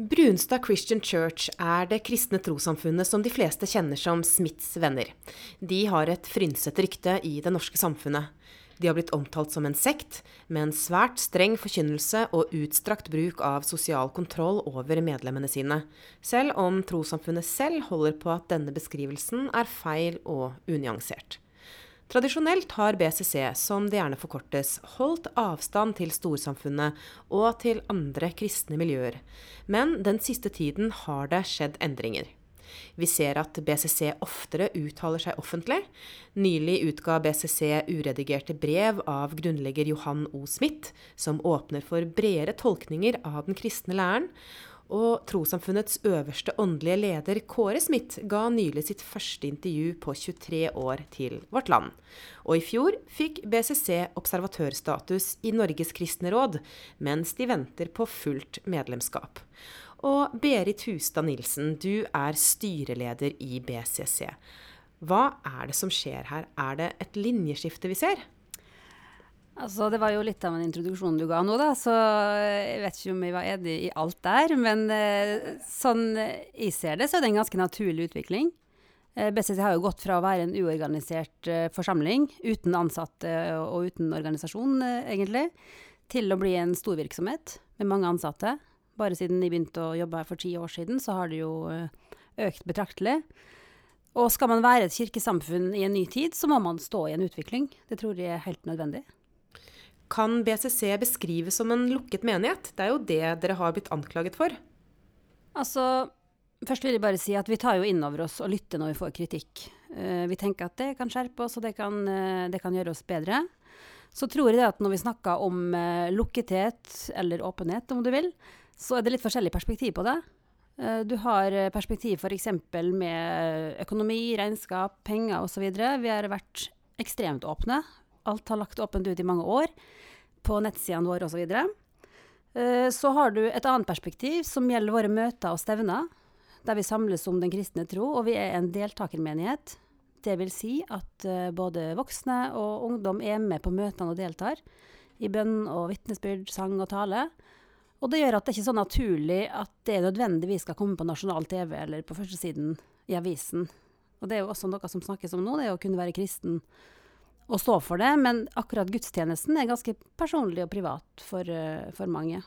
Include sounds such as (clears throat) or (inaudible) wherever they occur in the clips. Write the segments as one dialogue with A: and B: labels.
A: Brunstad Christian Church er det kristne trossamfunnet som de fleste kjenner som Smiths venner. De har et frynsete rykte i det norske samfunnet. De har blitt omtalt som en sekt, med en svært streng forkynnelse og utstrakt bruk av sosial kontroll over medlemmene sine, selv om trossamfunnet selv holder på at denne beskrivelsen er feil og unyansert. Tradisjonelt har BCC, som det gjerne forkortes, holdt avstand til storsamfunnet og til andre kristne miljøer, men den siste tiden har det skjedd endringer. Vi ser at BCC oftere uttaler seg offentlig. Nylig utga BCC uredigerte brev av grunnlegger Johan O. Smith, som åpner for bredere tolkninger av den kristne læren, og trossamfunnets øverste åndelige leder, Kåre Smith, ga nylig sitt første intervju på 23 år til Vårt Land. Og i fjor fikk BCC observatørstatus i Norges kristne råd, mens de venter på fullt medlemskap. Og Berit Hustad Nilsen, du er styreleder i BCC. Hva er det som skjer her? Er det et linjeskifte vi ser?
B: Altså, det var jo litt av en introduksjon du ga nå, da, så jeg vet ikke om vi var enig i alt der. Men eh, sånn jeg ser det, så er det en ganske naturlig utvikling. Eh, BCC har jo gått fra å være en uorganisert eh, forsamling uten ansatte og uten organisasjon, egentlig, til å bli en stor virksomhet med mange ansatte. Bare siden de begynte å jobbe her for ti år siden, så har det jo økt betraktelig. Og skal man være et kirkesamfunn i en ny tid, så må man stå i en utvikling. Det tror jeg er helt nødvendig.
A: Kan BCC beskrives som en lukket menighet? Det er jo det dere har blitt anklaget for.
B: Altså, først vil jeg bare si at vi tar jo inn over oss og lytter når vi får kritikk. Uh, vi tenker at det kan skjerpe oss, og det kan, uh, det kan, gjøre oss bedre. Så tror jeg det at når vi snakker om uh, lukkethet, eller åpenhet om du vil, så er det litt forskjellig perspektiv på det. Du har perspektiv f.eks. med økonomi, regnskap, penger osv. Vi har vært ekstremt åpne. Alt har lagt åpent ut i mange år på nettsidene våre osv. Så, uh, så har du et annet perspektiv som gjelder våre møter og stevner, der vi samles om den kristne tro, og vi er en deltakermenighet. Det vil si at uh, både voksne og ungdom er med på møtene og deltar i bønn og vitnesbyrd, sang og tale. Og det gjør at det ikke er så naturlig at det nødvendigvis skal komme på nasjonal TV eller på førstesiden i avisen. Og det er jo også noe som snakkes om nå, det å kunne være kristen å stå for det, men akkurat gudstjenesten er ganske personlig og privat for, uh, for mange.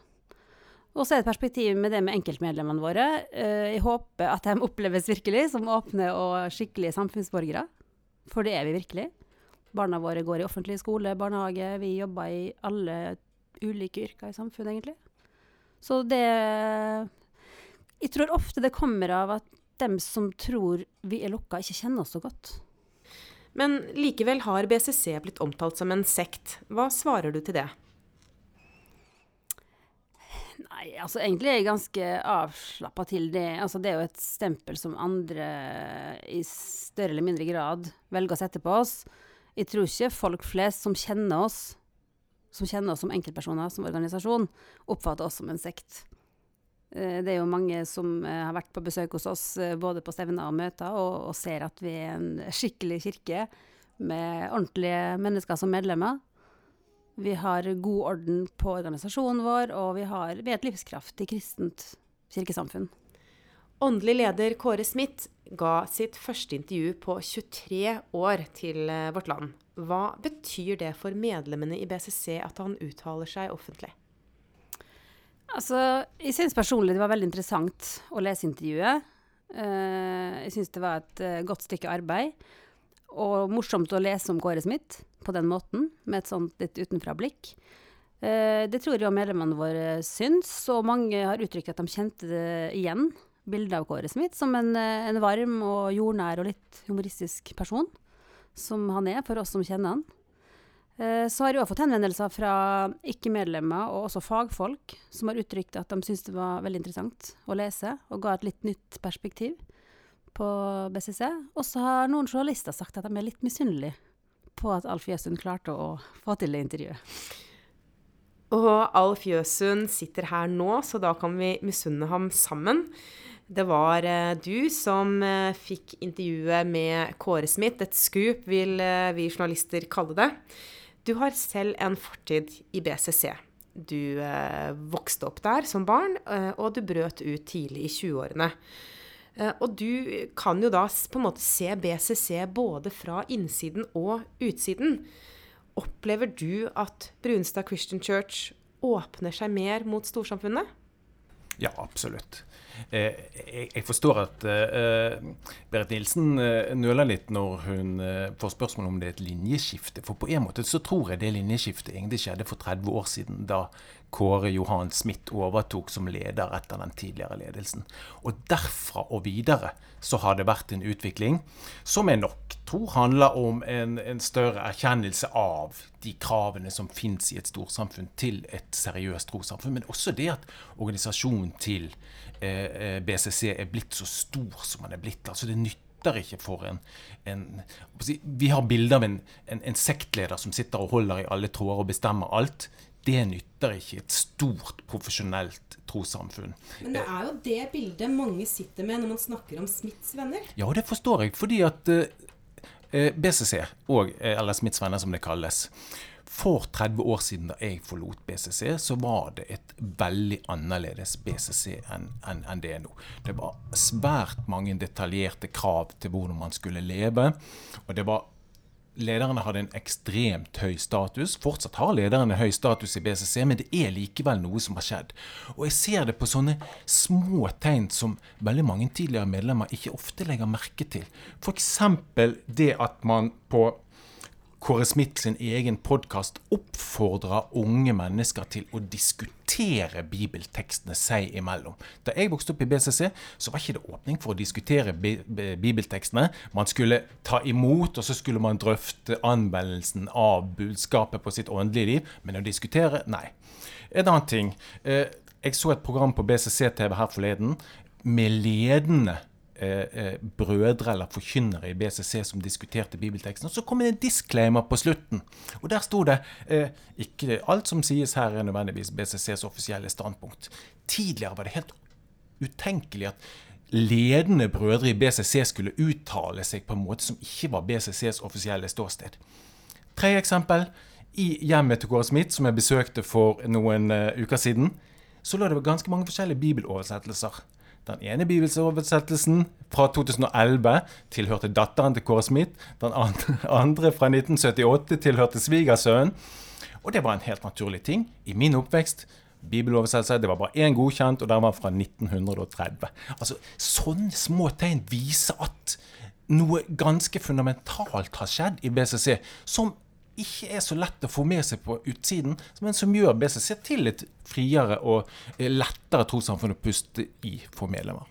B: Og så er det et perspektiv med det med enkeltmedlemmene våre. Uh, jeg håper at de (laughs) oppleves virkelig som åpne og skikkelige samfunnsborgere. For det er vi virkelig. Barna våre går i offentlig skole, barnehage. Vi jobber i alle ulike yrker i samfunnet, egentlig. Så det Jeg tror ofte det kommer av at dem som tror vi er lukka, ikke kjenner oss så godt.
A: Men likevel har BCC blitt omtalt som en sekt. Hva svarer du til det?
B: Nei, altså egentlig er jeg ganske avslappa til det. Altså det er jo et stempel som andre i større eller mindre grad velger å sette på oss. Jeg tror ikke folk flest som kjenner oss, som kjenner oss som enkeltpersoner, som organisasjon, oppfatter oss som en sekt. Eh, det er jo mange som eh, har vært på besøk hos oss eh, både på stevner og møter, og, og, ser at vi er en skikkelig kirke med ordentlige mennesker som medlemmer. Vi har god orden på organisasjonen vår, og vi, har, vi er et livskraftig kristent kirkesamfunn.
A: Åndelig leder Kåre Smith ga sitt første intervju på 23 år til Vårt Land. Hva betyr det for medlemmene i BCC at han uttaler seg offentlig?
B: Altså, jeg syns personlig det var veldig interessant å lese intervjuet. Uh, jeg syns det var et uh, godt stykke arbeid. Og morsomt å lese om Kåre Smith på den måten, med et sånt litt utenfra-blikk. Uh, det tror jeg også medlemmene våre syns, og mange har uttrykt at de kjente det igjen. Bildet av Kåre Smith som en, en varm og jordnær og litt humoristisk person. Som han er, for oss som kjenner han. Eh, så har jeg også fått henvendelser fra ikke-medlemmer og også fagfolk som har uttrykt at de syntes det var veldig interessant å lese, og ga et litt nytt perspektiv på BCC. Og så har noen journalister sagt at de er litt misunnelige på at Alf Jøsund klarte å få til det intervjuet.
A: Og Alf Jøsund sitter her nå, så da kan vi misunne ham sammen. Det var eh, du som eh, fikk intervjuet med Kåre Smith. Et skup, vil vi journalister kalle det. Du har selv en fortid i BCC. du eh, vokste opp der som barn, eh, og du brøt ut tidlig i 20-årene. Eh, og du kan jo da på en måte se BCC både fra innsiden og utsiden. Opplever du at Brunstad Christian Church åpner seg mer mot storsamfunnet?
C: Ja, absolutt. Eh, jeg forstår at eh, Berit Nilsen nøler litt når hun får spørsmål om det er et linjeskifte. For på en måte så tror jeg det linjeskiftet egentlig skjedde for 30 år siden, da Kåre Johan Smith overtok som leder etter den tidligere ledelsen. Og derfra og videre så har det vært en utvikling som jeg nok tror handler om en, en større erkjennelse av de kravene som finnes i et storsamfunn til et seriøst trossamfunn, men også det at organisasjonen til eh, eh BCC er blitt så stor som den er blitt. altså det nytter ikke for en, en, Vi har bilde av en, en, en, sektleder som sitter og holder i alle tråder og bestemmer alt. Det nytter ikke et stort profesjonelt trossamfunn.
A: Men det er jo det bildet mange sitter med når man snakker om Smiths venner.
C: Ja, det forstår jeg. Fordi at eh, eh, BCC, og, eh, eller Smiths venner som det kalles For 30 år siden da jeg forlot BCC, så var det et veldig annerledes BCC enn en, en det er nå. Det var svært mange detaljerte krav til hvordan man skulle leve. Og det var lederne hadde en ekstremt høy status. Fortsatt har lederne høy status i BCC, men det er likevel noe som har skjedd. Og jeg ser det på sånne små tegn som veldig mange tidligere medlemmer ikke ofte legger merke til. F.eks. det at man på Kåre Smith sin egen podkast oppfordrer unge mennesker til å diskutere bibeltekstene seg imellom. Da jeg vokste opp i BCC, så var ikke det åpning for å diskutere bibeltekstene. Man skulle ta imot, og så skulle man drøfte anvendelsen av budskapet på sitt åndelige liv. Men å diskutere nei. En annen ting. Eh, jeg så et program på BCC-TV her forleden med ledende Eh, eh, brødre eller forkynnere i BCC som diskuterte bibelteksten. Og så kom det en disclaimer på slutten. Og der sto det eh, ikke alt som sies her, er nødvendigvis BCCs offisielle standpunkt. Tidligere var det helt utenkelig at ledende brødre i BCC skulle uttale seg på en måte som ikke var BCCs offisielle ståsted. Tre eksempel. I hjemmet til Kåre Smith, som jeg besøkte for noen uh, uker siden, så lå det ganske mange forskjellige bibeloversettelser. Den ene bibelsoversettelsen fra 2011 tilhørte datteren til Kåre Smith. Den (laughs) andre fra 1978 tilhørte svigersønnen. Og det var en helt naturlig ting i min oppvekst. Bibeloversettelse, Det var bare én godkjent, og den var fra 1930. Altså, Sånne små tegn viser at noe ganske fundamentalt har skjedd i BCC, som ikke er så lett å få med seg på utsiden, men som gjør BCC til et friere og eh, lettere trossamfunn å puste i for medlemmer.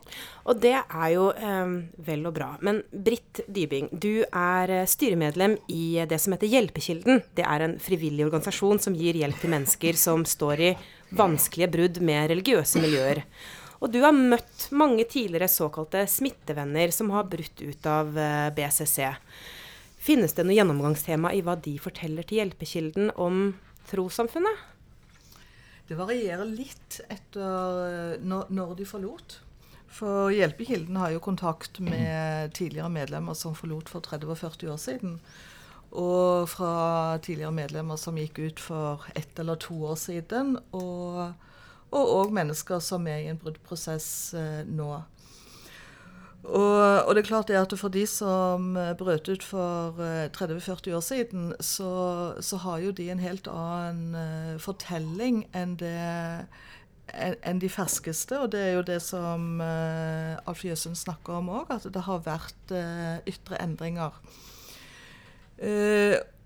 A: Og det er jo eh, vel og bra. Men Britt Dybing, du er eh, styremedlem i det som heter Hjelpekilden. Det er en frivillig organisasjon som gir hjelp til mennesker som står i vanskelige brudd med religiøse miljøer. Og du har møtt mange tidligere såkalte smittevenner som har brutt ut av eh, BCC. Finnes det noe gjennomgangstema i hva de forteller til Hjelpekilden om trossamfunnet?
D: Det varierer litt etter eh, når de forlot. For Hjelpekilden har jo kontakt med tidligere medlemmer som forlot for 30 og 40 år siden. Og fra tidligere medlemmer som gikk ut for ett eller to år siden. Og òg mennesker som er i en bruddprosess eh, nå. Og, og, det er klart det at for de som eh, brøt ut for 30-40 eh, år siden, så, så, har jo de en helt annen uh, fortelling enn, det, enn, de ferskeste. Og det er jo det som Alf Jøsund snakker om òg, at det har vært ytre endringer.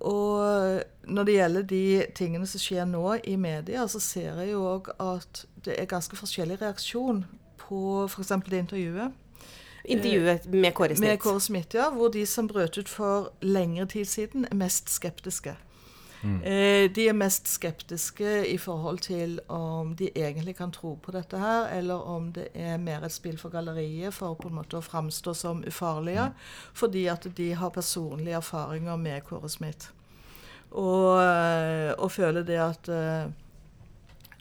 D: og når det gjelder de tingene som skjer nå i media, så ser jeg jo òg at det er ganske forskjellig reaksjon på f.eks. det intervjuet
A: Intervjuet med Kåre Smith.
D: Med Kåre Smith, ja. Hvor de som brøt ut for lengre tid siden, er mest skeptiske. Mm. Eh, de er mest skeptiske i forhold til om de egentlig kan tro på dette her, eller om det er mer et spill for galleriet for på en måte å framstå som ufarlige, mm. fordi at de har personlige erfaringer med Kåre Smith. Og, eh, og føler det at uh,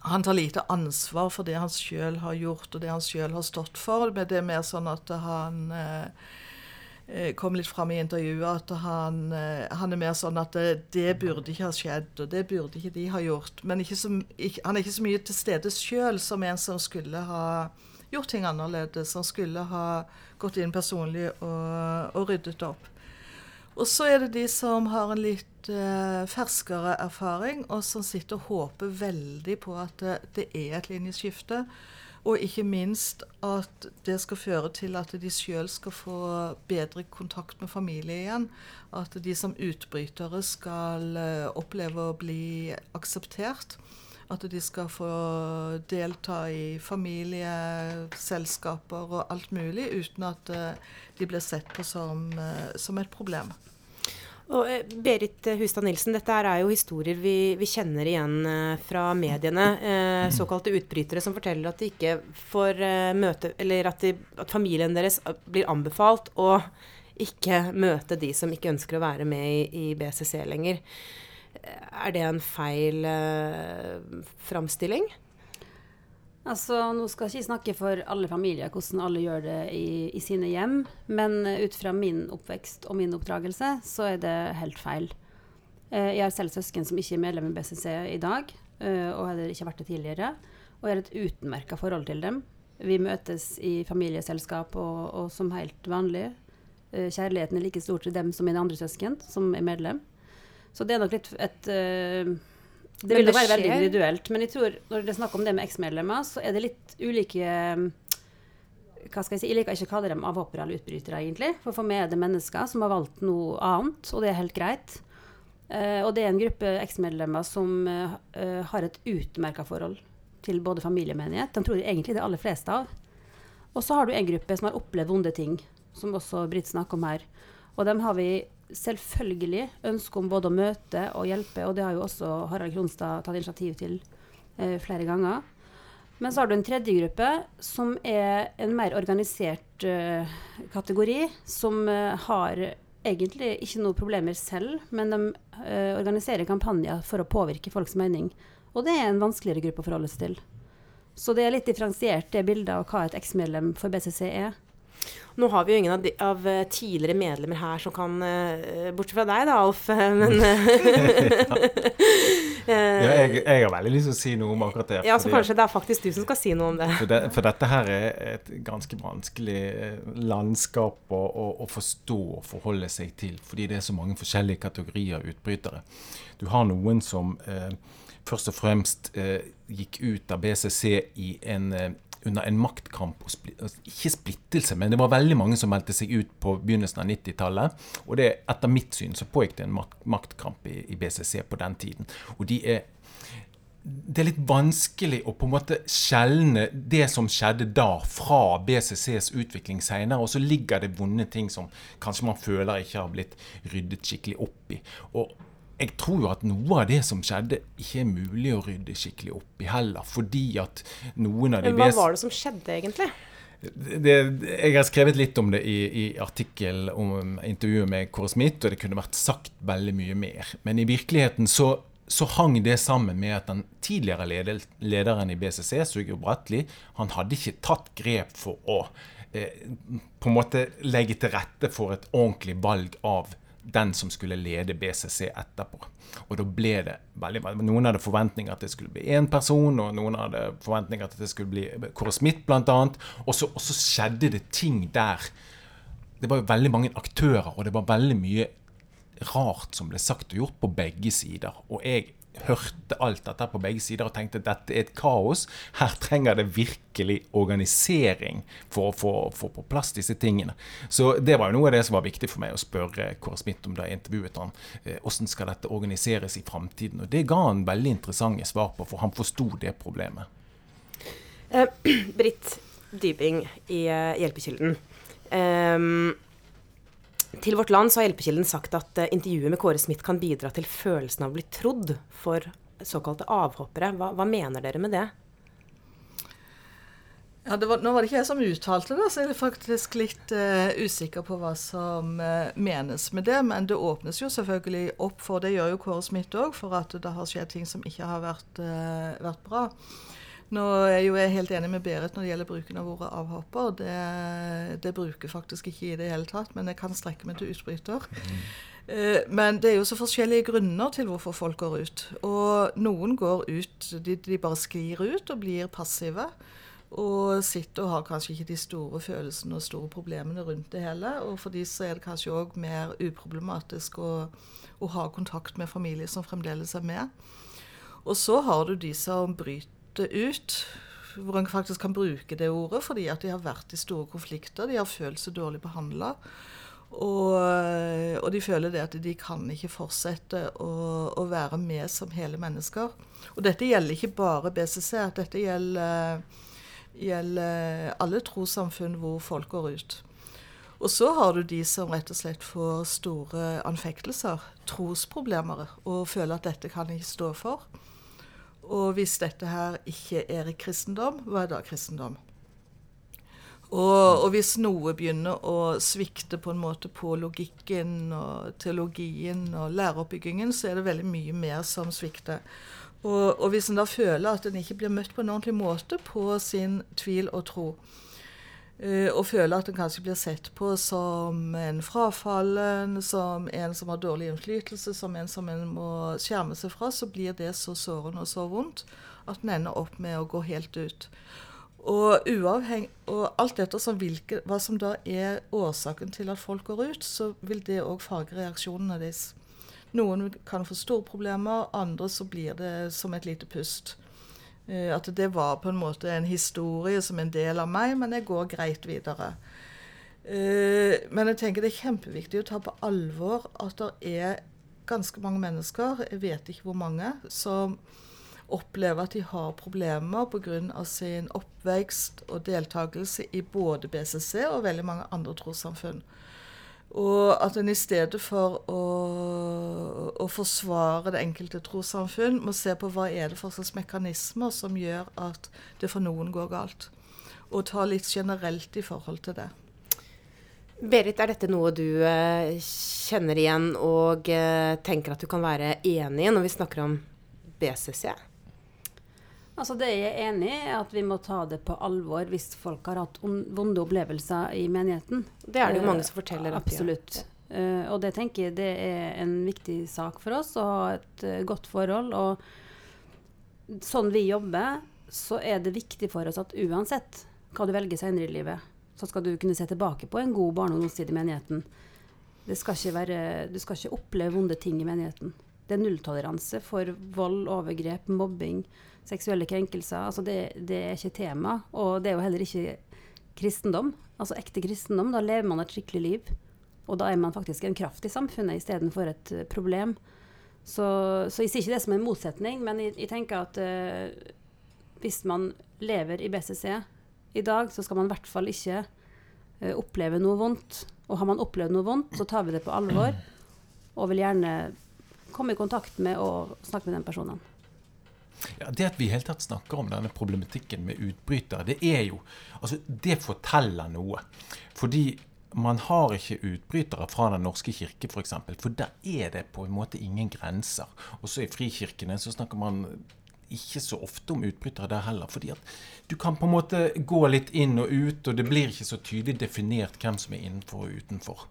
D: han tar lite ansvar for det han sjøl har gjort og det han sjøl har stått for. Men det er mer sånn at han eh, eh, kom litt fram i intervjuet at han, eh, han, er mer sånn at det, det, burde ikke ha skjedd, og det burde ikke de ha gjort. Men så, ikke, han er ikke så mye til stede sjøl som en som skulle ha gjort ting annerledes. Som skulle ha gått inn personlig og, og ryddet opp. Og så er det de som har en litt uh, ferskere erfaring, og som sitter og håper veldig på at det, det er et linjeskifte. Og ikke minst at det skal føre til at de sjøl skal få bedre kontakt med familie igjen. At de som utbrytere skal uh, oppleve å bli akseptert. At de skal få delta i familieselskaper og alt mulig uten at de blir sett på som, som et problem.
A: Og eh, Berit Hustad Nilsen, dette er jo historier vi, vi kjenner igjen eh, fra mediene. Eh, såkalte utbrytere som forteller at de ikke får møte Eller at, de, at, familien deres blir anbefalt å ikke møte de som ikke ønsker å være med i, i BCC lenger. Er det en feil eh, framstilling?
B: Altså, Nå skal jeg ikke snakke for alle familier hvordan alle gjør det i, i, sine hjem, men ut fra min oppvekst og min oppdragelse, så er det helt feil. Eh, jeg har selv søsken som ikke er medlem i BCC i dag, eh, og heller ikke vært det tidligere. Og jeg har et utmerka forhold til dem. Vi møtes i familieselskap og, og som helt vanlig. Eh, kjærligheten er like stor til dem som mine andre søsken, som er medlem. Så det er nok litt et det vil jo være veldig individuelt. Men jeg tror når det er snakk om det med eksmedlemmer, så er det litt ulike hva skal Jeg si, jeg liker ikke å kalle dem avhoppere eller utbrytere, egentlig. For for meg er det mennesker som har valgt noe annet, og det er helt greit. Uh, og det er en gruppe eksmedlemmer som uh, har et utmerka forhold til både familie og menighet. De tror jeg egentlig det er aller fleste av. Og så har du en gruppe som har opplevd vonde ting, som også Britt snakker om her. Og dem har vi selvfølgelig ønske om både å møte og hjelpe, og det har jo også Harald Kronstad tatt initiativ til eh, flere ganger. Men så har du en tredje gruppe, som er en mer organisert eh, kategori, som eh, har egentlig ikke noen problemer selv, men de uh, organiserer kampanjer for å påvirke folks mening. Og det er en vanskeligere gruppe å forholde seg til. Så det er litt differensiert, det bildet av hva et eksmedlem for BCC er.
A: Nå har vi jo ingen av, de, av eh, tidligere medlemmer her som kan uh, Bortsett fra deg, da, Alf. (laughs) Men (laughs)
C: ja, jeg, jeg, har veldig lyst til å si noe om akkurat det.
A: Ja, Så kanskje det er faktisk du som skal si noe om det.
C: For, det, for dette her er et ganske vanskelig landskap å, å, å, forstå og forholde seg til. Fordi det er så mange forskjellige kategorier utbrytere. Du har noen som eh, først og fremst eh, gikk ut av BCC i en eh, under en maktkamp. Altså, ikke splittelse, men det var veldig mange som meldte seg ut på begynnelsen av 90-tallet. Og det, etter mitt syn så pågikk det en maktkamp i, i BCC på den tiden. Og de er det er litt vanskelig å på en måte skjelne det som skjedde da, fra BCCs utvikling senere. Og så ligger det vonde ting som kanskje man føler ikke har blitt ryddet skikkelig opp i. Og jeg tror jo at noe av det som skjedde, ikke er mulig å rydde skikkelig opp i heller. Fordi at noen av de
A: Men Hva var det som skjedde, egentlig?
C: Det, jeg har skrevet litt om det i, i artikkel om intervjuet med Kåre Smith, og det kunne vært sagt veldig mye mer. Men i virkeligheten så, så hang det sammen med at den tidligere lederen i BCC, Suger Bratli, han hadde ikke tatt grep for å eh, på en måte legge til rette for et ordentlig valg av den som skulle lede BCC etterpå. Og da ble det veldig Noen hadde forventninger at det skulle bli én person, og noen hadde forventninger at det skulle bli Kåre Smith bl.a. Og, så, skjedde det ting der. Det var veldig mange aktører, og det var veldig mye rart som ble sagt og gjort på begge sider. Og jeg hørte alt dette på begge sider og tenkte at dette er et kaos. Her trenger det virkelig organisering for å få, på plass disse tingene. Så det var jo noe av det som var viktig for meg å spørre Kåre Smith om da jeg intervjuet han. Eh, hvordan skal dette organiseres i framtiden? Og det ga han veldig interessante svar på, for han forsto det problemet.
A: Eh, (clears throat) Britt Dybing i uh, Hjelpekilden. Um, til Vårt Land så har Hjelpekilden sagt at uh, intervjuet med Kåre Smith kan bidra til følelsen av å bli trodd for såkalte avhoppere. Hva, hva mener dere med det?
D: Ja, det var, nå var det ikke jeg som uttalte det, så jeg er faktisk litt uh, usikker på hva som uh, menes med det. Men det åpnes jo selvfølgelig opp for, det gjør jo Kåre Smith òg, for at det har skjedd ting som ikke har vært, vært bra. Nå er jeg jo helt enig med Berit når det gjelder bruken av ordet avhopper. Det, det bruker faktisk ikke i det hele tatt, men jeg kan strekke meg til utbryter. Eh, Men det er jo så forskjellige grunner til hvorfor folk går ut. Og noen går ut, de, de bare sklir ut og blir passive. Og sitter og har kanskje ikke de store følelsene og store problemene rundt det hele. Og for de så er det kanskje òg mer uproblematisk å, å ha kontakt med familie som fremdeles er med. Og så har du de som bryter ut, hvor en faktisk kan bruke det ordet, fordi at de har vært i store konflikter, de har følt seg dårlig behandla. Og, og de føler det at de kan ikke fortsette å, å være med som hele mennesker. Og dette gjelder ikke bare BCC, dette gjelder, gjelder alle trossamfunn hvor folk går ut. Og så har du de som rett og slett får store anfektelser, trosproblemer, og føler at dette kan de ikke stå for. Og hvis dette her ikke er kristendom, hva er da kristendom? Og, og, hvis noe begynner å svikte på en måte på logikken og teologien og læreoppbyggingen, så er det veldig mye mer som svikter. Og, og hvis en da føler at en ikke blir møtt på en ordentlig måte på sin tvil og tro, og føler at en kanskje blir sett på som en frafallen, som en som har dårlig innflytelse, som en som en må skjerme seg fra, så blir det så sårende og så vondt at en ender opp med å gå helt ut. Og, og alt etter som hvilke, hva som da er årsaken til at folk går ut, så vil det òg farge reaksjonene deres. Noen kan få store problemer, andre så blir det som et lite pust. Eh, at det var på en måte en historie som en del av meg, men jeg går greit videre. Eh, men jeg tenker det er kjempeviktig å ta på alvor at det er ganske mange mennesker, jeg vet ikke hvor mange, som opplever at de har problemer pga. sin oppvekst og deltakelse i både BCC og veldig mange andre trossamfunn. Og at en i stedet for å, å, forsvare det enkelte trossamfunn, må se på hva er det for slags mekanismer som gjør at det for noen går galt. Og ta litt generelt i forhold til det.
A: Berit, er dette noe du eh, kjenner igjen og eh, tenker at du kan være enig i når vi snakker om BCC?
B: Altså det jeg er enig i, er at vi må ta det på alvor hvis folk har hatt vonde opplevelser i menigheten.
A: Det er det jo mange som forteller.
B: Absolutt. Uh, og det tenker jeg det er en viktig sak for oss, å ha et uh, godt forhold. Og sånn vi jobber, så er det viktig for oss at uansett hva du velger senere i livet, så skal du kunne se tilbake på en god barne- og ungdomstid i menigheten. Skal være, du skal ikke oppleve vonde ting i menigheten. Det er nulltoleranse for vold, overgrep, mobbing seksuelle krenkelser. Altså det, det, er ikke tema. Og det er jo heller ikke kristendom. Altså ekte kristendom. Da lever man et skikkelig liv. Og da er man faktisk en kraft i samfunnet istedenfor et uh, problem. Så, så, jeg sier ikke det som en motsetning, men jeg, jeg tenker at uh, hvis man lever i BCC i dag, så skal man i hvert fall ikke uh, oppleve noe vondt. Og har man opplevd noe vondt, så tar vi det på alvor. Og vil gjerne komme i kontakt med og snakke med den personen.
C: Ja, Det at vi i hele tatt snakker om denne problematikken med utbrytere, det er jo altså Det forteller noe. Fordi man har ikke utbrytere fra Den norske kirke, f.eks. For, eksempel, for der er det på en måte ingen grenser. Også i frikirkene så snakker man ikke så ofte om utbrytere der heller. fordi at du kan på en måte gå litt inn og ut, og det blir ikke så tydelig definert hvem som er innenfor og utenfor.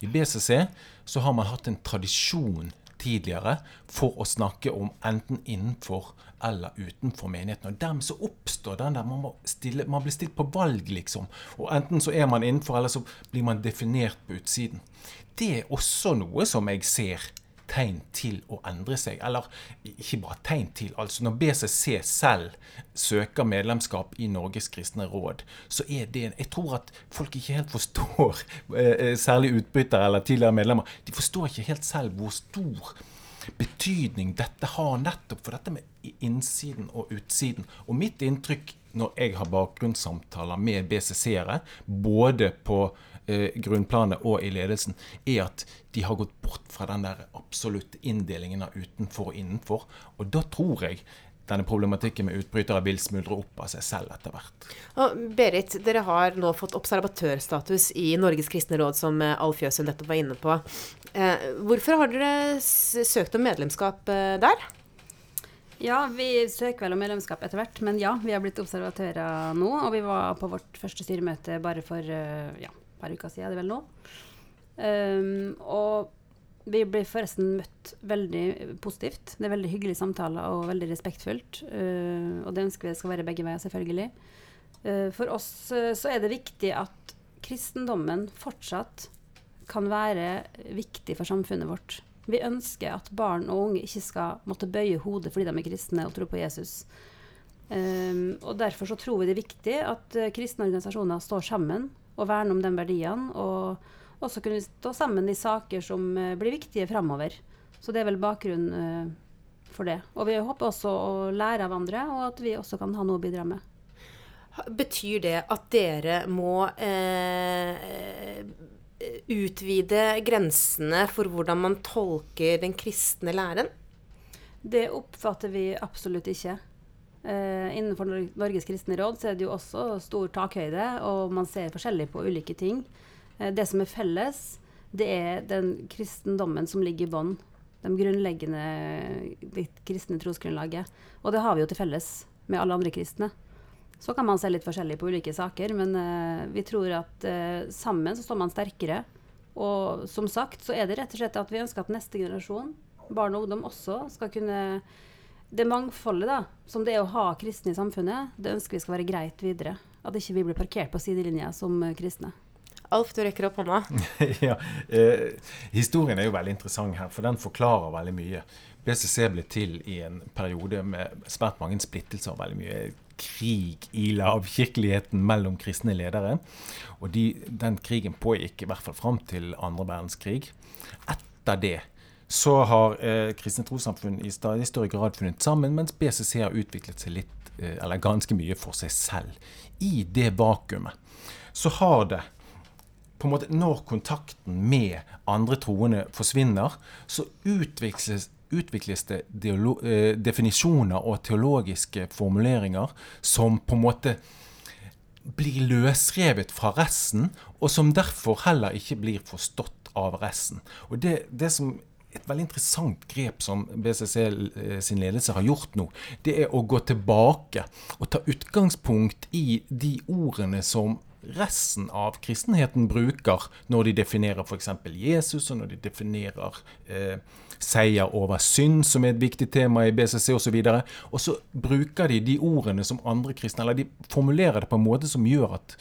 C: I BCC så har man hatt en tradisjon tidligere for å snakke om enten innenfor eller utenfor menigheten. Og Dermed så oppstår den der man, stille, man, blir stilt på valg, liksom. Og enten så er man innenfor, eller så blir man definert på utsiden. Det er også noe som jeg ser tegn til å endre seg. Eller ikke bare tegn til. altså Når BCC selv søker medlemskap i Norges kristne råd, så er det Jeg tror at folk ikke helt forstår, (laughs) eh, eh, særlig utbyttere eller tidligere medlemmer, de forstår ikke helt selv hvor stor betydning dette har nettopp for dette med innsiden og utsiden. Og mitt inntrykk når jeg har bakgrunnssamtaler med BCC-ere, både på eh, grunnplanet og i ledelsen, er at de har gått bort fra den der absolutte inndelingen av utenfor og innenfor. Og da tror jeg denne problematikken med utbrytere vil smuldre opp av seg selv etter hvert.
A: Og Berit, dere har nå fått observatørstatus i Norges kristne råd, som eh, Alf Jøsund nettopp var inne på. Eh, hvorfor har dere søkt om medlemskap eh, der?
B: Ja, vi søker vel om medlemskap etter hvert, men ja, vi har blitt observatører nå. Og vi var på vårt første styremøte bare for ja, par uker siden, er det vel nå. Um, og vi blir forresten møtt veldig positivt. Det er veldig hyggelige samtaler og veldig respektfullt. Uh, og det ønsker vi skal være begge veier, selvfølgelig. Uh, for oss så er det viktig at kristendommen fortsatt kan være viktig for samfunnet vårt. Vi ønsker at barn og unge ikke skal måtte bøye hodet fordi de er kristne og tror på Jesus. Og Derfor så tror vi det er viktig at uh, kristne organisasjoner står sammen og verne om de verdiene. Og også kunne stå sammen i saker som uh, blir viktige framover. Så det er vel bakgrunnen uh, for det. Og vi håper også å lære av andre, og at vi også kan ha noe å bidra med.
A: Betyr det at dere må eh, utvide grensene for hvordan man tolker den kristne læren?
B: Det oppfatter vi absolutt ikke. Eh, innenfor Norges kristne råd så er det jo også stor takhøyde, og man ser forskjellig på ulike ting. Eh, det som er felles, det er den kristendommen som ligger i bånn. De grunnleggende det kristne trosgrunnlaget. Og det har vi jo til felles med alle andre kristne. Så kan man se litt forskjellig på ulike saker, men uh, vi tror at sammen så står man sterkere. Og som sagt så er det rett og slett at vi ønsker at neste generasjon, barn og ungdom, også skal kunne Det mangfoldet da, som det er å ha kristne i samfunnet, det ønsker vi skal være greit videre. At ikke vi blir parkert på sidelinja som uh, kristne.
A: Alf, du rekker opp hånda. (laughs)
C: ja, eh, Historien er jo veldig interessant her, for den forklarer veldig mye. BCC ble til i en periode med svært mange splittelser. veldig mye krig i lavkirkeligheten mellom kristne ledere. Og de, den krigen pågikk i hvert fall fram til andre verdenskrig. Etter det så har eh, kristne trossamfunn i stadig større grad funnet sammen, mens BCC har utviklet seg litt, eh, eller ganske mye for seg selv. I det vakuumet så har det på en måte Når kontakten med andre troende forsvinner, så utvikles, utvikles det eh, definisjoner og teologiske formuleringer som på en måte blir løsrevet fra resten, og som derfor heller ikke blir forstått av resten. Og det, det som et veldig interessant grep som BCC eh, sin ledelse har gjort nå, det er å gå tilbake og ta utgangspunkt i de ordene som resten av kristenheten bruker når de definerer f.eks. Jesus, og når de definerer eh, seier over synd, som er et viktig tema i BCC osv. Og, og så bruker de de ordene som andre kristne Eller de formulerer det på en måte som gjør at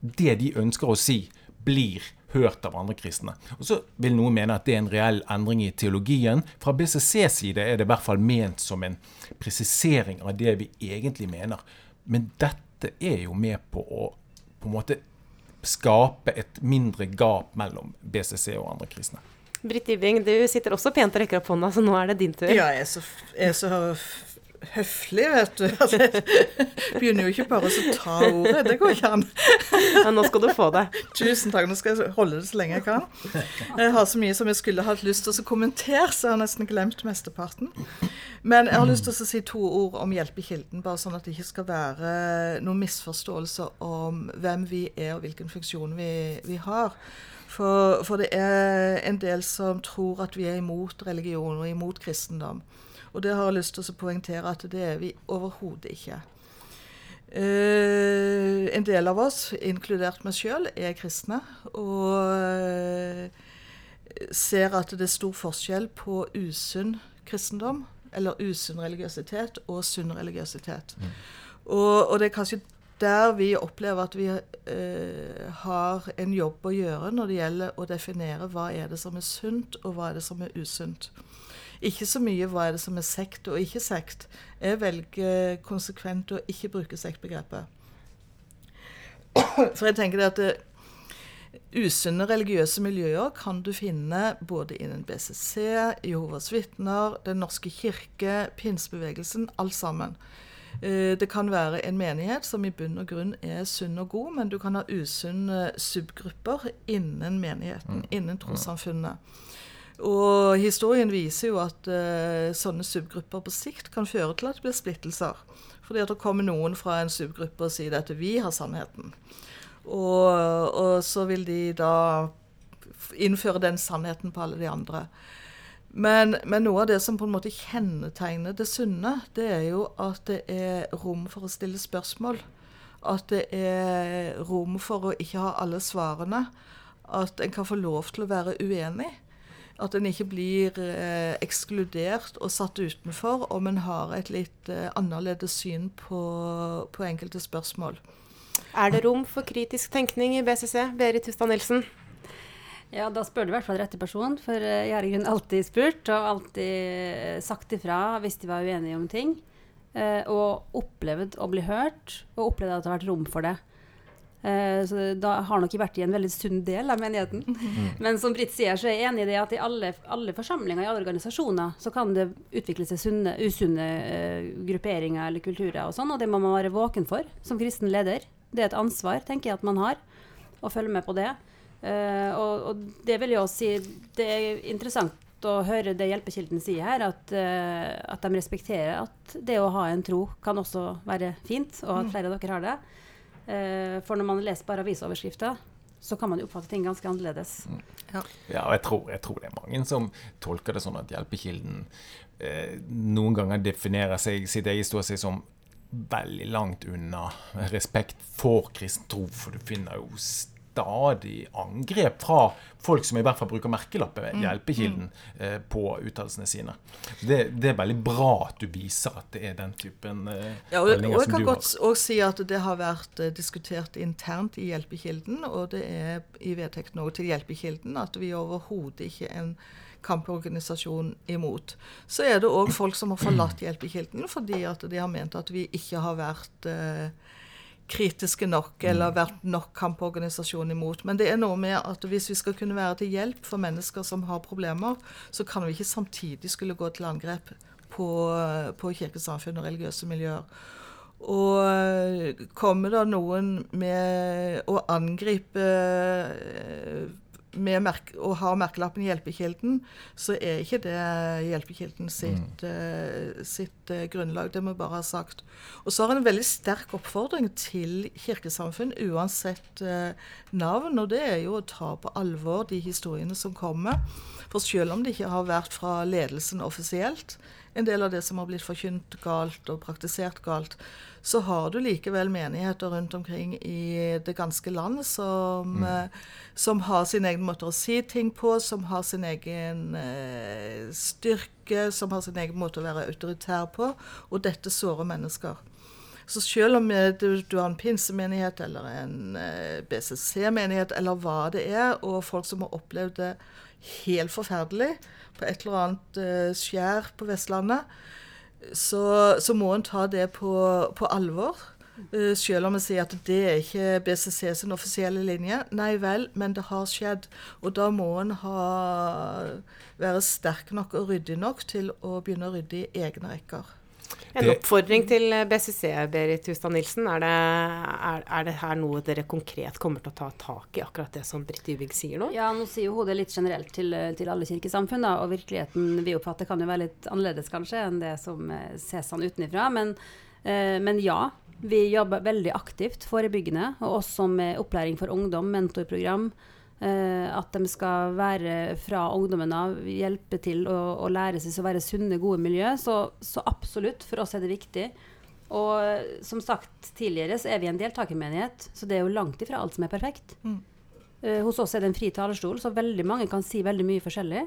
C: det de ønsker å si, blir hørt av andre kristne. Og Så vil noen mene at det er en reell endring i teologien. Fra BCCs side er det i hvert fall ment som en presisering av det vi egentlig mener. Men dette er jo med på å på en måte skape et mindre gap mellom BCC og andre kristne.
A: Britt Ibing, du sitter også pent og rekker opp hånda, så nå er det din tur.
D: Ja, jeg er så, jeg er så høflig, vet du. (laughs) Altså, begynner jo ikke bare å ta ordet. Det går ikke an. (laughs)
A: Men nå skal du få det.
D: Tusen takk. Nå skal jeg holde det så lenge jeg kan. Jeg har så mye som jeg skulle hatt lyst til å kommentere, så jeg har nesten glemt mesteparten. Men jeg har lyst til å si to ord om Hjelp i kilden, bare sånn at det ikke skal være noen misforståelse om hvem vi er og hvilken funksjon vi, vi har. For, for, det er en del som tror at vi er imot religion og imot kristendom. Og det har jeg lyst til å poengtere at det er vi overhodet ikke. Uh, en del av oss, inkludert meg sjøl, er kristne. Og uh, ser at det er stor forskjell på usunn kristendom, eller usunn religiøsitet, og sunn religiøsitet. Mm. Og, og, det er kanskje der vi opplever at vi uh, har en jobb å gjøre når det gjelder å definere hva er det som er sunt, og hva er det som er usunt. Ikke så mye hva er det som er sekt og ikke sekt. Jeg velger konsekvent å ikke bruke sektbegrepet. For jeg tenker at det, Usunne religiøse miljøer kan du finne både innen BCC, Jehovas vitner, Den norske kirke, pinsebevegelsen, alt sammen. Eh, det kan være en menighet som i bunn og grunn er sunn og god, men du kan ha usunne subgrupper innen menigheten, mm. innen trossamfunnet. Og historien viser jo at uh, sånne subgrupper på sikt kan føre til at det blir splittelser. Fordi at det kommer noen fra en subgruppe og sier at vi har sannheten. Og, og, så vil de da innføre den sannheten på alle de andre. Men, men, noe av det som på en måte kjennetegner det sunne, det er jo at det er rom for å stille spørsmål. At det er rom for å ikke ha alle svarene. At en kan få lov til å være uenig. At en ikke blir eh, ekskludert og satt utenfor om en har et litt eh, annerledes syn på, på, enkelte spørsmål.
A: Er det rom for kritisk tenkning i BCC? Berit Hustad Nilsen?
B: Ja, da spør du i hvert fall rette person. For eh, jeg har i grunnen alltid spurt og alltid eh, sagt ifra hvis de var uenige om ting. Eh, og opplevd å bli hørt, og opplevd at det har vært rom for det. Eh, så da har nok vært i en veldig sunn del av menigheten. Mm. Men som Britt sier, så er jeg enig i det at i alle, alle forsamlinger i alle organisasjoner så kan det utvikle seg sunne, usunne uh, grupperinger eller kulturer og sånn, og det må man være våken for som kristen leder. Det er et ansvar, tenker jeg, at man har, å følge med på det. Uh, og, og, det vil jeg også si Det er interessant å høre det Hjelpekilden sier her, at, uh, at de respekterer at det å ha en tro kan også være fint, og at mm. flere av dere har det. Eh, for når man leser bare avisoverskrifter, så kan man jo oppfatte ting ganske annerledes.
C: Mm. Ja, ja og jeg tror, jeg tror, det er mange som tolker det sånn at Hjelpekilden eh, noen ganger definerer seg, sitt eget ståsted som veldig langt unna respekt for kristen tro, for du finner jo stadig angrep fra folk som i hvert fall bruker merkelappen mm. 'Hjelpekilden' mm. eh, på uttalelsene sine. Det, det, er veldig bra at du viser at det er den typen eh,
D: ja, og, og Jeg kan godt også si at det har vært eh, diskutert internt i Hjelpekilden, og det er i vedtekten til Hjelpekilden at vi overhodet ikke er en kamporganisasjon imot. Så er det òg folk som har forlatt Hjelpekilden fordi at de har ment at vi ikke har vært eh, kritiske nok eller mm. vært nok kamporganisasjon imot. Men det er noe med at hvis vi skal kunne være til hjelp for mennesker som har problemer, så kan vi ikke samtidig skulle gå til angrep på, på kirkesamfunn og religiøse miljøer. Og eh, kommer det noen med å angripe med å ha merkelappen Hjelpekilden, så er ikke det Hjelpekilden sitt, mm. uh, sitt uh, grunnlag. Det må vi bare ha sagt. Og så har han en veldig sterk oppfordring til kirkesamfunn, uansett uh, navn. Og det er jo å ta på alvor de historiene som kommer. For selv om det ikke har vært fra ledelsen offisielt, en del av det som har blitt forkynt galt og praktisert galt, så har du likevel menigheter rundt omkring i det ganske land som, mm. eh, som har sin egen måte å si ting på, som har sin egen eh, styrke, som har sin egen måte å være autoritær på. Og dette sårer mennesker. Så selv om du, du har en pinsemenighet eller en eh, BCC-menighet eller hva det er, og folk som har opplevd det helt forferdelig på et eller annet eh, skjær på Vestlandet, så, så må en ta det på, på alvor. Uh, selv om vi sier at det er ikke BCC sin offisielle linje. Nei vel, men det har skjedd. Og da må en være sterk nok og ryddig nok til å begynne å rydde i egne rekker.
A: En oppfordring til BCC, Berit Hustad Nilsen. Er det, er, er det, her noe dere konkret kommer til å ta tak i, akkurat det som Britt Dybvig sier nå?
B: Ja, nå sier hun det litt generelt til, til alle kirkesamfunn, da, og virkeligheten vi oppfatter kan jo være litt annerledes kanskje enn det som eh, ses sånn utenfra. Men, eh, men ja, vi jobber veldig aktivt forebyggende, og også med opplæring for ungdom, mentorprogram. Uh, at de skal være fra ungdommen av, hjelpe til å, å lære seg å være sunne, gode miljø. Så, så, absolutt, for oss er det viktig. Og som sagt tidligere, så er vi en deltakermenighet, så det er jo langt ifra alt som er perfekt. Mm. Eh, hos oss er det en fri talerstol, så veldig mange kan si veldig mye forskjellig.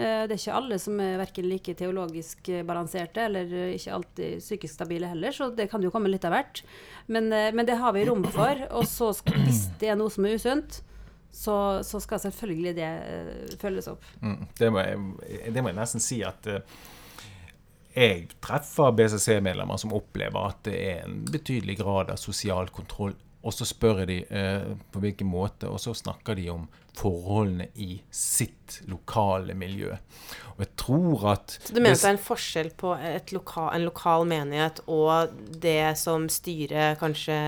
B: Uh, det er ikke alle som er verken like teologisk balanserte eller ikke alltid psykisk stabile heller, så det kan jo komme litt av hvert. Men, men det har vi rom for. Og så hvis det er noe som er usunt, så, så, skal selvfølgelig det uh, følges opp.
C: Mm, det, må jeg, det, må jeg, nesten si at uh, jeg treffer BCC-medlemmer som opplever at det er en betydelig grad av sosial kontroll. Og så spør jeg de uh, på hvilken måte, og så snakker de om forholdene i sitt lokale miljø. Og jeg tror at
A: Så du mener det er en forskjell på loka, en lokal menighet og det som styret kanskje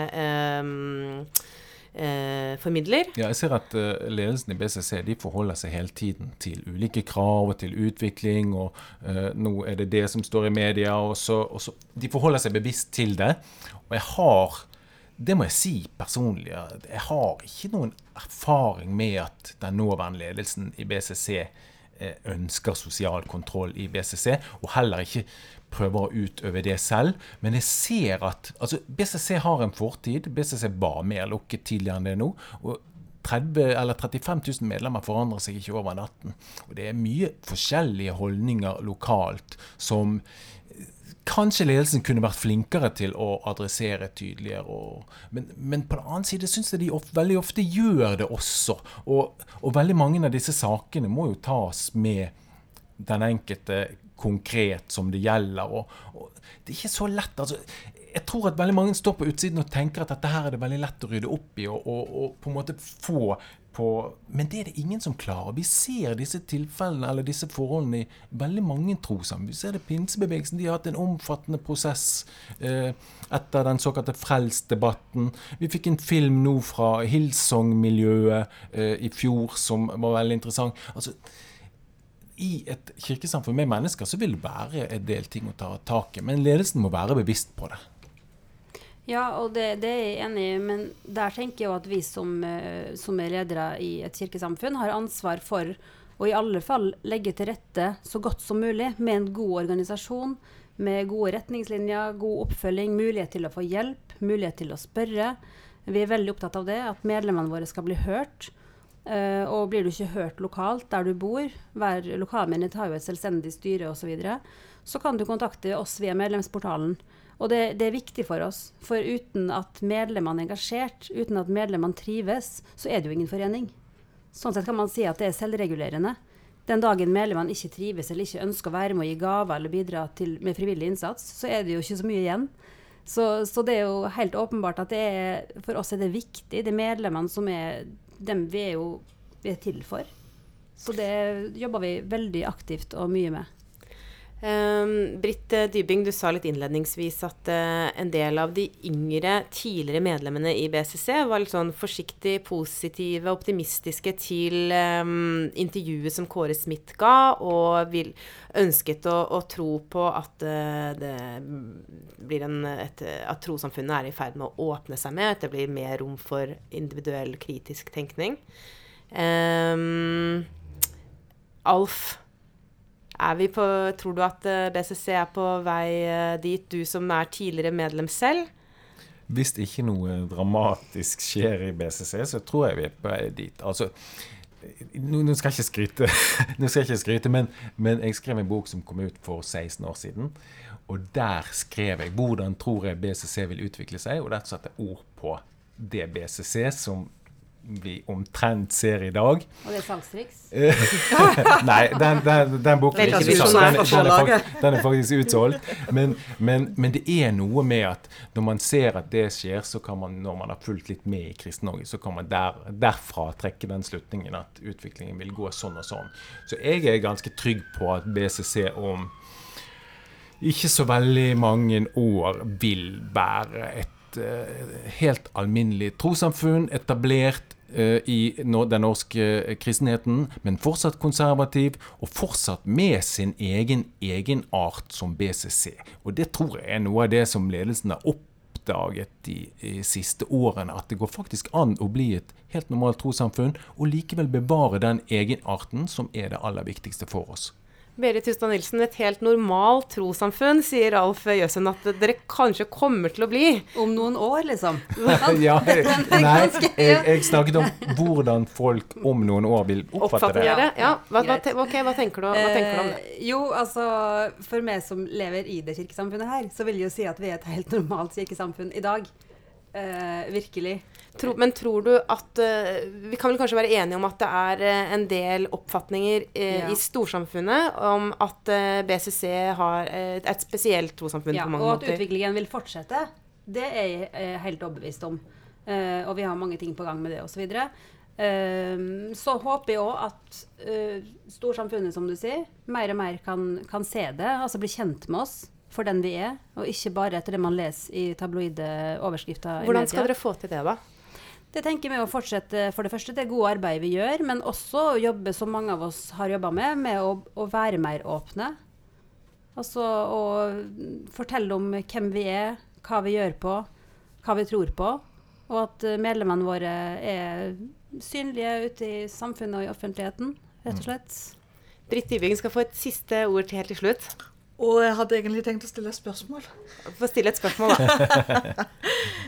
A: um eh, formidler.
C: Ja, jeg ser at uh, ledelsen i BCC de forholder seg hele tiden til ulike krav og til utvikling. og uh, Nå er det det som står i media. og så, og så De forholder seg bevisst til det. Og jeg har det må jeg si personlig. Jeg har ikke noen erfaring med at den nåværende ledelsen i BCC eh, ønsker sosial kontroll i BCC, og heller ikke prøver å utøve det selv. Men jeg ser at altså BCC har en fortid. BCC var mer lukket tidligere enn det nå. og 30 eller 35 000 medlemmer forandrer seg ikke over natten. Og det er mye forskjellige holdninger lokalt som Kanskje ledelsen kunne vært flinkere til å adressere tydeligere. Og, men, men, på den annen side syns jeg de of, veldig ofte gjør det også. Og, og, veldig mange av disse sakene må jo tas med den enkelte konkret som det gjelder. Og, og det er ikke så lett. altså jeg tror at veldig mange står på utsiden og tenker at dette her er det veldig lett å rydde opp i og, og, og på en måte få på Men det er det ingen som klarer. Vi ser disse tilfellene eller disse forholdene i veldig mange trossamfunn. Vi ser det pinsebevegelsen. De har hatt en omfattende prosess eh, etter den såkalte frelsdebatten Vi fikk en film nå fra Hillsong-miljøet eh, i fjor som var veldig interessant. Altså, i et kirkesamfunn med mennesker så vil det være en del ting å ta tak i. Men ledelsen må være bevisst på det.
B: Ja, og det, det, er jeg enig i, men der tenker jeg at vi som, eh, som, er ledere i et kirkesamfunn, har ansvar for å i alle fall legge til rette så godt som mulig med en god organisasjon, med gode retningslinjer, god oppfølging, mulighet til å få hjelp, mulighet til å spørre. Vi er veldig opptatt av det, at medlemmene våre skal bli hørt. Uh, og blir du ikke hørt lokalt der du bor, hver lokalmenighet har jo et selvstendig styre osv., så, så kan du kontakte oss via medlemsportalen. Og det, det, er viktig for oss. For uten at medlemmene er engasjert, uten at medlemmene trives, så er det jo ingen forening. Sånn sett kan man si at det er selvregulerende. Den dagen medlemmene ikke trives eller ikke ønsker å være med og gi gaver eller bidra til, med frivillig innsats, så er det jo ikke så mye igjen. Så, så, det er jo helt åpenbart at er, for oss er det viktig. Det er medlemmene som er dem vi er jo vi er til for. Så det jobber vi veldig aktivt og mye med.
A: Um, Britt eh, Dybing, du sa litt innledningsvis at uh, en del av de yngre, tidligere medlemmene i BCC var litt sånn forsiktig positive, optimistiske til um, intervjuet som Kåre Smith ga, og vil, ønsket å, å, tro på at uh, det blir en, et, at trossamfunnet er i ferd med å åpne seg med, at det blir mer rom for individuell kritisk tenkning. Um, Alf på, tror du at eh, BCC er på vei eh, dit, du som er tidligere medlem selv?
C: Hvis ikke noe dramatisk skjer i BCC, så tror jeg vi er på vei dit. Altså, nå, skal jeg ikke skryte, (laughs) jeg ikke skryte men, men, jeg skrev en bok som kom ut for 16 år siden. Og der skrev jeg hvordan tror jeg BCC vil utvikle seg, og der satte jeg ord på det BCC som vi omtrent ser i dag.
B: Og det er salgstriks? (laughs)
C: Nei, den, den, den boken er ikke. Den, den, er, den er faktisk utsolgt. Men, men, men, det er noe med at når man ser at det skjer, så kan man, når man har fulgt litt med i Kristen-Norge, så kan man der, derfra trekke den slutningen at utviklingen vil gå sånn og sånn. Så jeg er ganske trygg på at BCC om ikke så veldig mange år vil være et uh, helt alminnelig trossamfunn, etablert uh, i den norske uh, kristenheten, men fortsatt konservativ, og fortsatt med sin egen egenart som BCC. Og det tror jeg er noe av det som ledelsen har oppdaget de, de siste årene, at det går faktisk an å bli et helt normalt trossamfunn, og likevel bevare den egenarten som er det aller viktigste for oss.
A: Berit Hustad Nilsen, et helt normalt trossamfunn, sier Alf Jøsen at dere kanskje kommer til å bli.
B: Om noen år, liksom? (laughs)
C: ja, (laughs) nei, jeg, jeg, snakket om hvordan folk om noen år vil oppfatte det.
A: det. Ja, hva, hva, okay, hva, tenker du, hva, tenker du, om det?
B: Eh, jo, altså For meg som lever i det kirkesamfunnet her, så vil jeg jo si at vi er et helt normalt kirkesamfunn i dag. Uh, virkelig.
A: Tro, men tror du at uh, Vi kan vel kanskje være enige om at det er uh, en del oppfatninger ja. i storsamfunnet om at BCC har et spesielt trossamfunn
B: ja,
A: på mange
B: måter.
A: Og
B: at utviklingen vil fortsette. Det er jeg helt overbevist om. og vi har mange ting på gang med det osv. Uh, så håper jeg òg at storsamfunnet, som du sier, mer og mer kan, kan se det. Altså bli kjent med oss for den vi er, og ikke bare etter det man leser i tabloide overskrifter.
A: Hvordan skal dere få til det, da?
B: Det tenker vi å fortsette for det første det gode arbeidet vi gjør, men også å jobbe som mange av oss har jobba med, med å, å, være mer åpne. Altså å fortelle om hvem vi er, hva vi gjør på, hva vi tror på. Og at medlemmene våre er synlige ute i samfunnet og i offentligheten, rett og slett.
A: Britt Dybing skal få et siste ord til helt til slutt.
D: Og jeg hadde egentlig tenkt å stille et spørsmål.
A: Få stille et spørsmål, da. (laughs)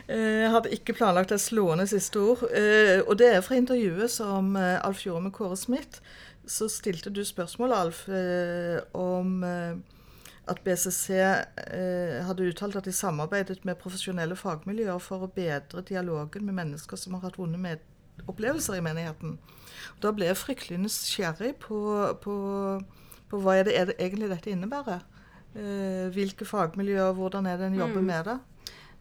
D: Eh, jeg hadde ikke planlagt et slående siste ord. Eh, og det er fra intervjuet som eh, Alf gjorde med Kåre Smith. Så stilte du spørsmål, Alf, om at BCC hadde uttalt at de samarbeidet med profesjonelle fagmiljøer for å bedre dialogen med mennesker som har hatt vonde opplevelser i menigheten. Da ble jeg fryktelig nysgjerrig på, på, på hva er det, er det egentlig dette innebærer. Hvilke fagmiljøer, hvordan er det en jobber mm. med det?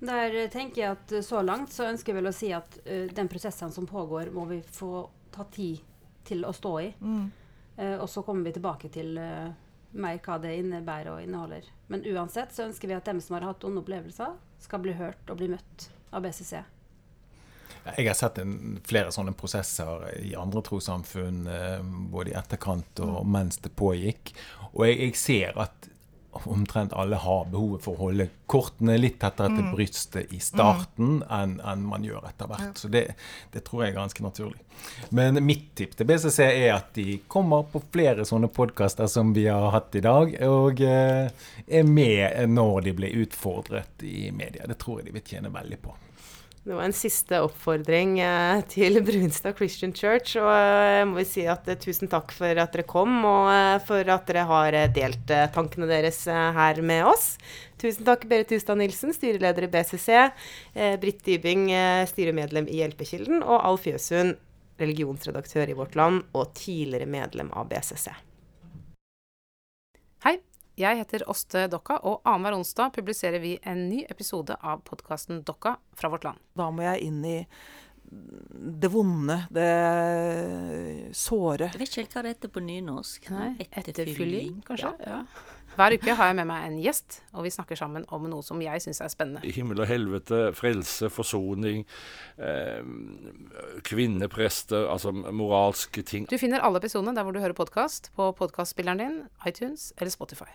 B: Der tenker jeg at så langt så ønsker jeg vel å si at uh, den prosessen som pågår, må vi få ta tid til å stå i. Mm. Uh, og så kommer vi tilbake til uh, mer hva det innebærer og inneholder. Men uansett så ønsker vi at dem som har hatt onde opplevelser, skal bli hørt og bli møtt av BCC.
C: Jeg har sett en, flere sånne prosesser i andre trossamfunn, både i etterkant og mm. mens det pågikk. Og jeg, jeg ser at omtrent alle har behovet for å holde kortene litt tettere til mm. brystet i starten enn, enn man gjør etter hvert. Så det, det, tror jeg er ganske naturlig. Men mitt tipp til BCC er at de kommer på flere sånne podkaster som vi har hatt i dag, og eh, er med når de blir utfordret i media. Det tror jeg de vil tjene veldig på.
A: Det var en siste oppfordring eh, til Brunstad Christian Church. Og jeg eh, må si at eh, tusen takk for at dere kom, og for at dere har delt tankene deres her med oss. Tusen takk, Berit Hustad Nilsen, styreleder i BCC. Britt Dybing, styremedlem i Hjelpekilden. Og Alf Jøsund, religionsredaktør i Vårt Land og tidligere medlem av BCC.
E: Hei. Jeg heter Åste Dokka, og annenhver onsdag publiserer vi en ny episode av podkasten Dokka fra vårt land.
F: Da må jeg inn i det vonde, det såre.
G: Jeg vet ikke hva det heter på nynorsk.
E: Nei, Etterfylling, kanskje? Ja. ja. Hver uke har jeg med meg en gjest, og vi snakker sammen om noe som jeg syns er spennende.
H: Himmel og helvete, frelse, forsoning, eh, kvinneprester, altså moralske ting.
E: Du finner alle episodene der hvor du hører podkast, på podkastspilleren din, iTunes eller Spotify.